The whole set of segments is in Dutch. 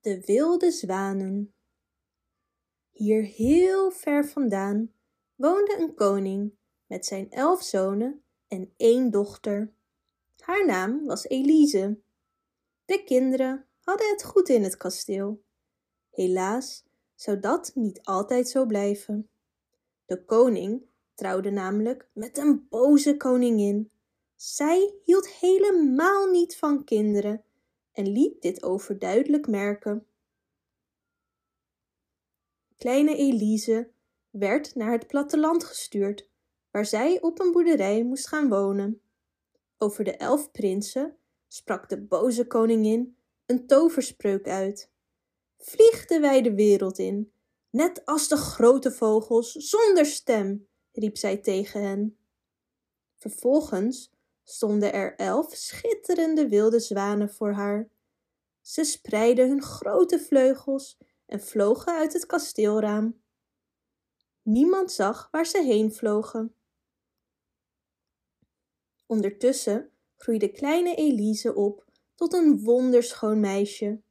De wilde zwanen. Hier heel ver vandaan woonde een koning met zijn elf zonen en één dochter. Haar naam was Elise. De kinderen hadden het goed in het kasteel. Helaas zou dat niet altijd zo blijven. De koning trouwde namelijk met een boze koningin. Zij hield helemaal niet van kinderen en liet dit overduidelijk merken. Kleine Elise werd naar het platteland gestuurd, waar zij op een boerderij moest gaan wonen. Over de elf prinsen sprak de boze koningin een toverspreuk uit. Vlieg de wijde wereld in, net als de grote vogels, zonder stem, riep zij tegen hen. Vervolgens stonden er elf schitterende wilde zwanen voor haar. Ze spreidden hun grote vleugels en vlogen uit het kasteelraam. Niemand zag waar ze heen vlogen. Ondertussen groeide kleine Elise op tot een wonderschoon meisje.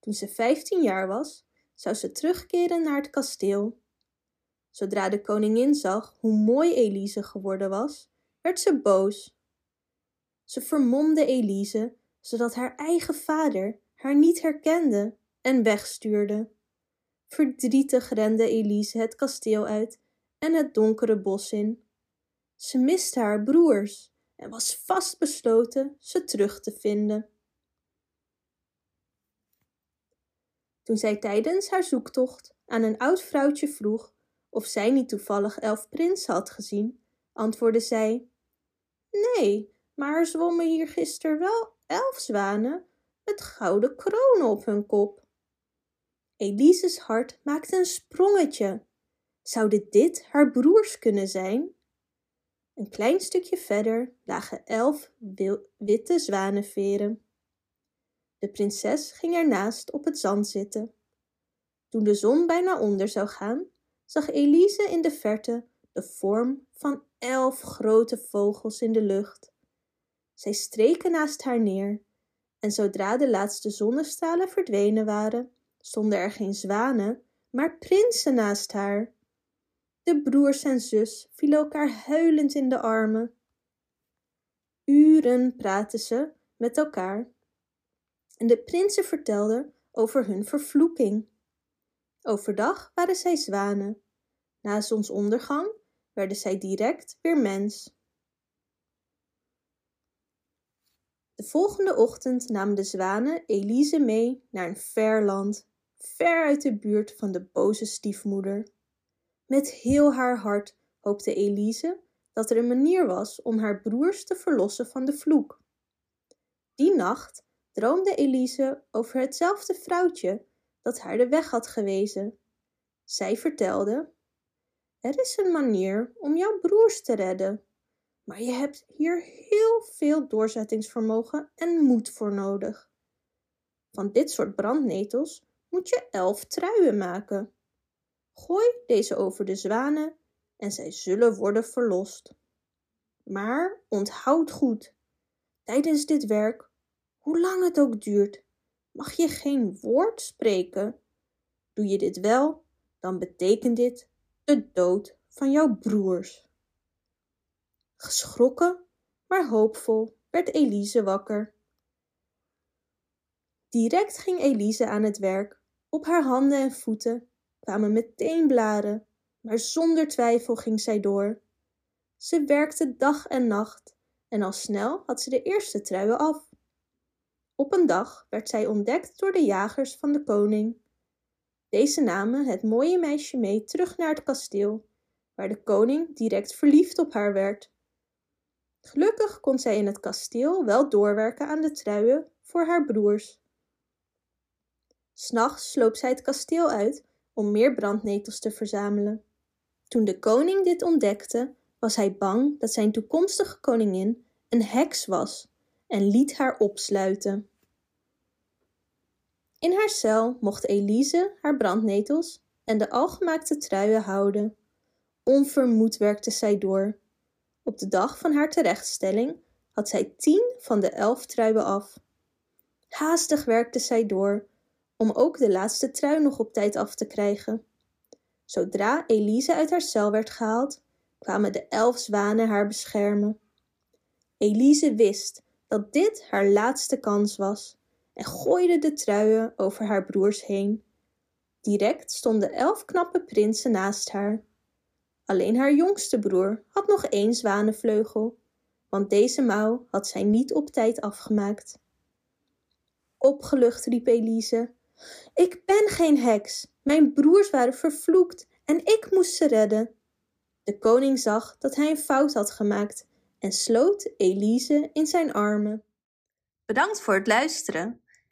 Toen ze vijftien jaar was, zou ze terugkeren naar het kasteel. Zodra de koningin zag hoe mooi Elise geworden was, werd ze boos. Ze vermomde Elise, zodat haar eigen vader haar niet herkende en wegstuurde. Verdrietig rende Elise het kasteel uit en het donkere bos in. Ze miste haar broers en was vastbesloten ze terug te vinden. Toen zij tijdens haar zoektocht aan een oud vrouwtje vroeg of zij niet toevallig elf prinsen had gezien, antwoordde zij: Nee, maar zwommen hier gisteren wel elf zwanen met gouden kronen op hun kop. Elise's hart maakte een sprongetje. Zouden dit haar broers kunnen zijn? Een klein stukje verder lagen elf witte zwanenveren. De prinses ging ernaast op het zand zitten. Toen de zon bijna onder zou gaan, zag Elise in de verte de vorm van elf grote vogels in de lucht. Zij streken naast haar neer, en zodra de laatste zonnestralen verdwenen waren, stonden er geen zwanen, maar prinsen naast haar. De broers en zus vielen elkaar huilend in de armen. Uren praten ze met elkaar en de prinsen vertelden over hun vervloeking. Overdag waren zij zwanen, na zonsondergang werden zij direct weer mens. De volgende ochtend namen de zwanen Elise mee naar een ver land, ver uit de buurt van de boze stiefmoeder. Met heel haar hart hoopte Elise dat er een manier was om haar broers te verlossen van de vloek. Die nacht droomde Elise over hetzelfde vrouwtje dat haar de weg had gewezen. Zij vertelde: Er is een manier om jouw broers te redden, maar je hebt hier heel veel doorzettingsvermogen en moed voor nodig. Van dit soort brandnetels moet je elf truien maken. Gooi deze over de zwanen en zij zullen worden verlost. Maar onthoud goed, tijdens dit werk, hoe lang het ook duurt, mag je geen woord spreken. Doe je dit wel, dan betekent dit de dood van jouw broers. Geschrokken, maar hoopvol, werd Elise wakker. Direct ging Elise aan het werk. Op haar handen en voeten kwamen meteen blaren, maar zonder twijfel ging zij door. Ze werkte dag en nacht en al snel had ze de eerste truien af. Op een dag werd zij ontdekt door de jagers van de koning. Deze namen het mooie meisje mee terug naar het kasteel, waar de koning direct verliefd op haar werd. Gelukkig kon zij in het kasteel wel doorwerken aan de truien voor haar broers. S'nachts sloop zij het kasteel uit om meer brandnetels te verzamelen. Toen de koning dit ontdekte, was hij bang dat zijn toekomstige koningin een heks was en liet haar opsluiten. In haar cel mocht Elise haar brandnetels en de algemaakte truien houden. Onvermoed werkte zij door. Op de dag van haar terechtstelling had zij tien van de elf truien af. Haastig werkte zij door om ook de laatste trui nog op tijd af te krijgen. Zodra Elise uit haar cel werd gehaald, kwamen de elf zwanen haar beschermen. Elise wist dat dit haar laatste kans was en gooide de truien over haar broers heen. Direct stonden elf knappe prinsen naast haar. Alleen haar jongste broer had nog één zwanenvleugel, want deze mouw had zij niet op tijd afgemaakt. Opgelucht riep Elise: Ik ben geen heks, mijn broers waren vervloekt en ik moest ze redden. De koning zag dat hij een fout had gemaakt en sloot Elise in zijn armen. Bedankt voor het luisteren.